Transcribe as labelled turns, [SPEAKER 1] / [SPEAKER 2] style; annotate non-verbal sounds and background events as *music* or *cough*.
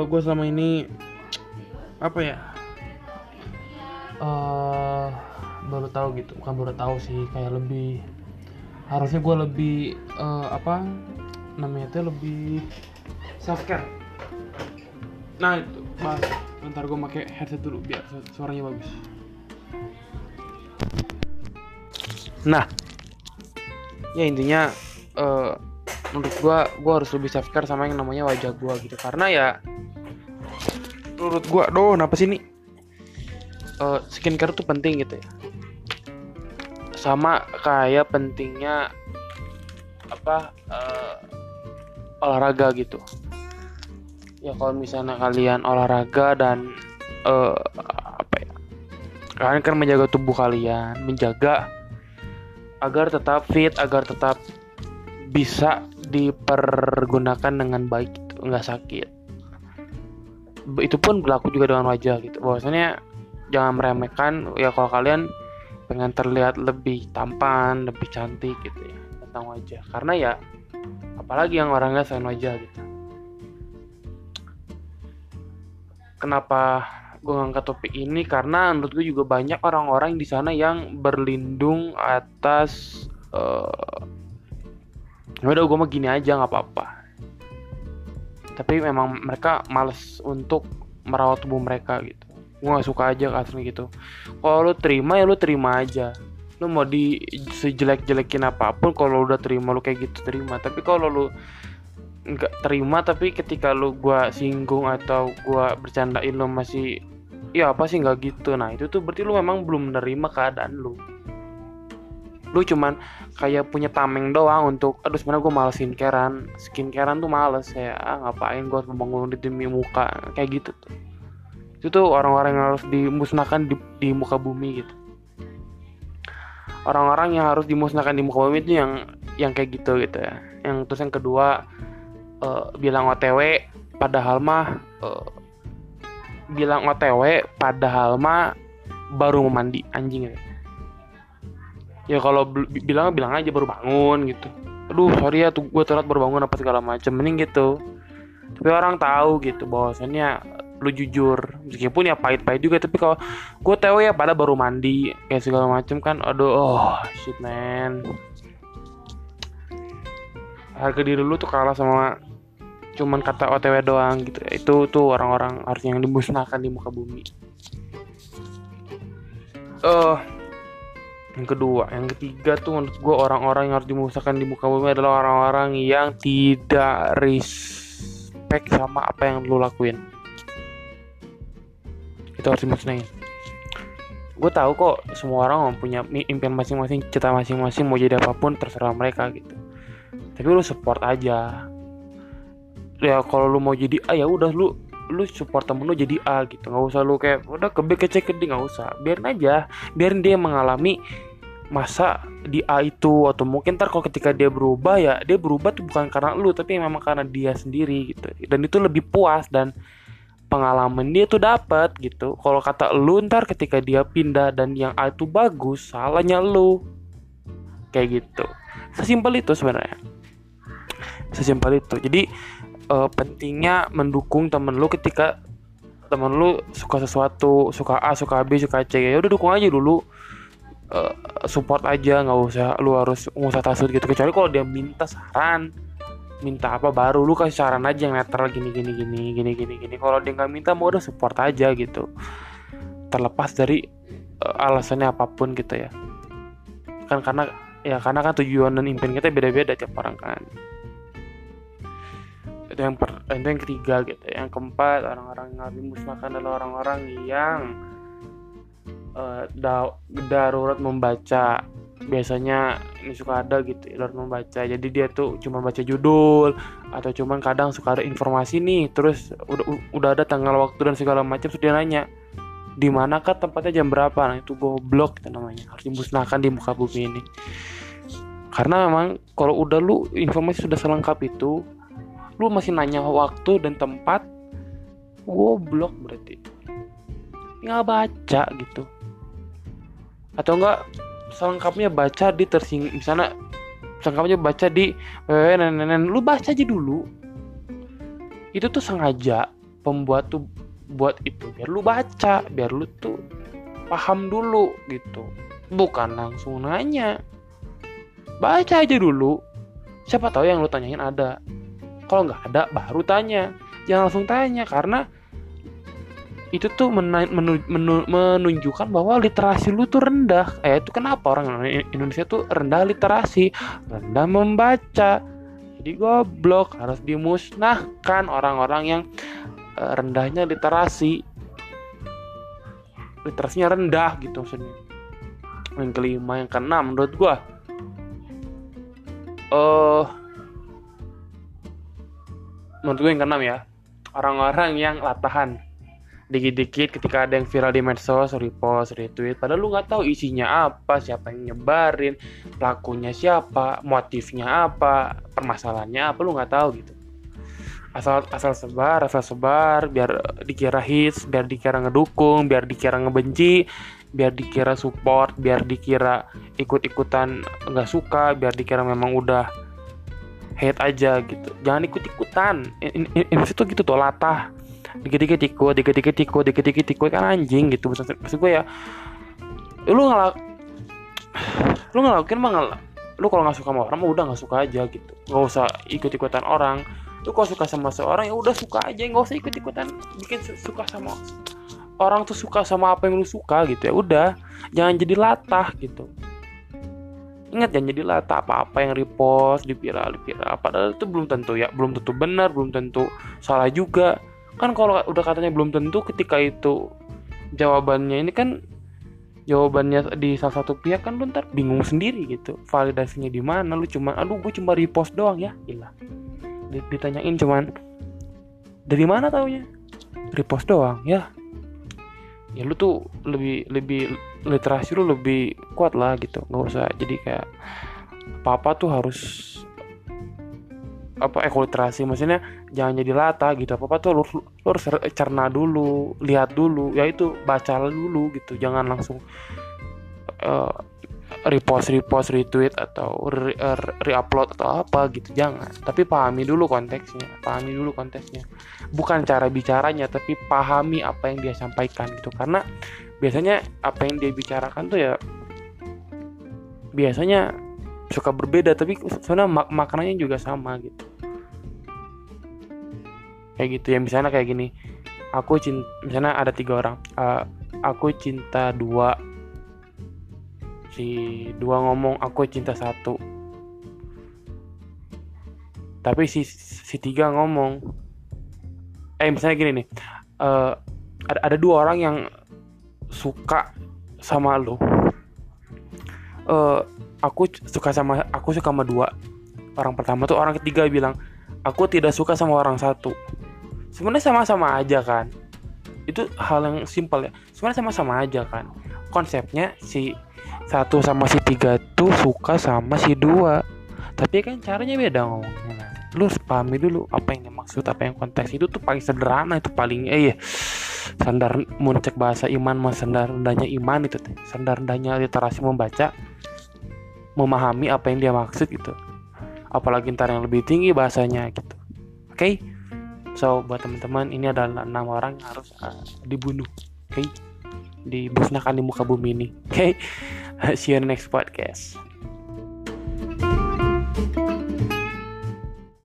[SPEAKER 1] uh, gue selama ini apa ya? Uh, baru tahu gitu bukan baru tahu sih kayak lebih harusnya gue lebih uh, apa namanya itu lebih self care nah itu bahas ntar gue pakai headset dulu biar suaranya bagus. Nah ya intinya uh, menurut gue gue harus lebih self care sama yang namanya wajah gue gitu. Karena ya menurut gue doh kenapa sih nih uh, skincare tuh penting gitu ya. Sama kayak pentingnya apa uh, olahraga gitu. Ya kalau misalnya kalian olahraga dan uh, apa ya kalian kan menjaga tubuh kalian menjaga agar tetap fit agar tetap bisa dipergunakan dengan baik gitu, nggak sakit itu pun berlaku juga dengan wajah gitu. Bahwasanya jangan meremehkan ya kalau kalian pengen terlihat lebih tampan lebih cantik gitu ya tentang wajah. Karena ya apalagi yang orangnya selain wajah gitu. Kenapa gue ngangkat topik ini? Karena menurut gue juga banyak orang-orang di sana yang berlindung atas uh, udah gue mah gini aja nggak apa-apa tapi memang mereka males untuk merawat tubuh mereka gitu. Gue gak suka aja kasarnya gitu. Kalau lu terima ya lu terima aja. Lu mau di sejelek-jelekin apa pun kalau udah terima lu kayak gitu terima. Tapi kalau lu nggak terima tapi ketika lu gua singgung atau gua bercandain lu masih ya apa sih nggak gitu? Nah itu tuh berarti lu memang belum menerima keadaan lu lu cuman kayak punya tameng doang untuk aduh sebenarnya gue males skincarean. Skincarean tuh males ya ah, ngapain gue harus membangun di demi muka? Kayak gitu tuh. Itu tuh orang-orang yang harus dimusnahkan di, di muka bumi gitu. Orang-orang yang harus dimusnahkan di muka bumi itu yang yang kayak gitu gitu ya. Yang terus yang kedua uh, bilang OTW padahal mah uh, bilang OTW padahal mah baru mau mandi anjing ya ya kalau bilang bilang aja baru bangun gitu. Aduh sorry ya tuh gue telat baru bangun apa segala macam mending gitu. Tapi orang tahu gitu bahwasannya lu jujur. Meskipun ya pahit-pahit juga tapi kalau gue tahu ya pada baru mandi kayak segala macem kan aduh oh shit man. Harga diri lu tuh kalah sama cuman kata OTW doang gitu. Itu tuh orang-orang harus yang dimusnahkan di muka bumi. Eh uh, yang kedua yang ketiga tuh menurut gue orang-orang yang harus dimusnahkan di muka bumi adalah orang-orang yang tidak respect sama apa yang lu lakuin. Itu harus dimusnahin. Gue tahu kok semua orang punya impian masing-masing cita masing-masing mau jadi apa pun terserah mereka gitu. Tapi lu support aja. Ya kalau lu mau jadi A ya udah lu lu support temen lu jadi A gitu. Nggak usah lu kayak udah ke B ke C ke D nggak usah. Biarin aja. Biarin dia mengalami masa di A itu. Atau mungkin ntar kalau ketika dia berubah ya dia berubah tuh bukan karena lu tapi memang karena dia sendiri gitu. Dan itu lebih puas dan pengalaman dia tuh dapat gitu. Kalau kata lu ntar ketika dia pindah dan yang A itu bagus salahnya lu. Kayak gitu. Sesimpel itu sebenarnya. Sesimpel itu. Jadi uh, pentingnya mendukung temen lu ketika temen lu suka sesuatu suka A suka B suka C. Ya udah dukung aja dulu. Uh, support aja nggak usah lu harus nggak usah tasut gitu. Kecuali kalau dia minta saran minta apa baru lu kasih saran aja yang netral gini gini gini gini gini gini. Kalau dia nggak minta mau udah support aja gitu. Terlepas dari uh, alasannya apa pun gitu ya. Kan karena ya karena kan tujuan dan impian kita beda-beda tiap orang kan itu yang per, itu yang ketiga gitu. Yang keempat orang-orang yang dimusnahkan adalah orang-orang yang uh, da darurat membaca. Biasanya ini suka ada gitu ya, membaca. Jadi dia tuh cuma baca judul atau cuman kadang suka ada informasi nih terus udah udah ada tanggal waktu dan segala macam sudah nanya di manakah tempatnya jam berapa? Nah itu goblok itu namanya. Harus dimusnahkan di muka bumi ini. Karena memang kalau udah lu informasi sudah selengkap itu lu masih nanya waktu dan tempat goblok berarti. Nggak baca gitu. Atau enggak selengkapnya baca di tersing misalnya selengkapnya baca di www lu baca aja dulu. Itu tuh sengaja pembuat tuh buat itu. Biar lu baca biar lu tuh paham dulu gitu. Bukan langsung nanya. Baca aja dulu. Siapa tahu yang lu tanyain ada kalau nggak ada baru tanya jangan langsung tanya karena itu tuh menu, menu, menunjukkan bahwa literasi lu tuh rendah. Eh itu kenapa orang Indonesia tuh rendah literasi, rendah membaca. Jadi goblok harus dimusnahkan orang-orang yang uh, rendahnya literasi. Literasinya rendah gitu maksudnya. Yang kelima, yang keenam menurut gua eh uh, menurut gue yang keenam ya. Orang-orang yang latahan. Dikit-dikit ketika ada yang viral di medsos repost retweet padahal lu nggak tahu isinya apa siapa yang nyebarin pelakunya siapa motifnya apa permasalahannya apa lu nggak tahu gitu. Asal asal sebar asal sebar biar dikira hits biar dikira ngedukung biar dikira ngebenci biar dikira support biar dikira ikut-ikutan nggak suka biar dikira memang udah hate aja gitu. Jangan ikut-ikutan. Ini tuh gitu tuh latah. Dikit-dikit ikut dikit-dikit ikut dikit-dikit ikut kan anjing gitu. Maksud, gue ya lu ngelak lu ngelakuin mah ngelak lu kalau nggak suka sama orang mah udah nggak suka aja gitu. Nggak usah ikut-ikutan orang. Lu kalau suka sama seorang ya udah suka aja. Nggak usah ikut-ikutan. Bikin suka sama orang tuh suka sama apa yang lu suka gitu. Ya udah jangan jadi latah gitu ingat jangan jadi latah apa-apa yang repost dipiral dipiral padahal itu belum tentu ya belum tentu benar belum tentu salah juga. Kan kalau udah katanya belum tentu ketika itu jawabannya ini kan jawabannya di salah satu pihak kan lu ntar bingung sendiri gitu. Validasinya di mana lu cuma aduh gue cuma repost doang ya. Gila. Ditanyain cuman dari mana taunya? Repost doang ya ya lu tuh lebih lebih literasi lu lebih kuat lah gitu. Nggak usah jadi kayak apa apa tuh harus apa ekoliterasi. Maksudnya jangan jadi lata gitu. Apa apa tuh lu, lu harus cerna dulu lihat dulu. Ya itu baca dulu gitu. Jangan langsung uh, repost repost retweet atau re, uh, reupload atau apa gitu jangan. Tapi pahami dulu konteksnya pahami dulu konteksnya. Bukan cara bicaranya tapi pahami apa yang dia sampaikan gitu. Karena biasanya apa yang dia bicarakan tuh ya biasanya suka berbeda tapi sebenarnya mak makanannya juga sama gitu. Kayak gitu ya misalnya kayak gini. Aku cinta misalnya ada tiga orang. Uh, aku cinta dua si dua ngomong aku cinta satu. Tapi si si tiga ngomong eh misalnya gini nih uh, ada ada dua orang yang suka sama lo uh, aku suka sama aku suka sama dua. Orang pertama tuh orang ketiga bilang aku tidak suka sama orang satu. Sebenarnya sama-sama aja kan? Itu hal yang simpel ya. Sebenarnya sama-sama aja kan? Konsepnya si satu sama si tiga tuh suka sama si dua. Tapi kan caranya beda ngomongnya lu pahami dulu apa yang dimaksud apa yang konteks. Itu tuh paling sederhana itu paling eh ya standar muncek bahasa iman mas. Standar rendahnya iman itu teh. Standar rendahnya literasi membaca memahami apa yang dia maksud gitu. Apalagi ntar yang lebih tinggi bahasanya gitu. Oke? Okay? so buat teman-teman ini adalah enam orang yang harus uh, dibunuh. Oke? okay? Dibusnahkan di muka bumi ini *laughs* oke okay? see you next podcast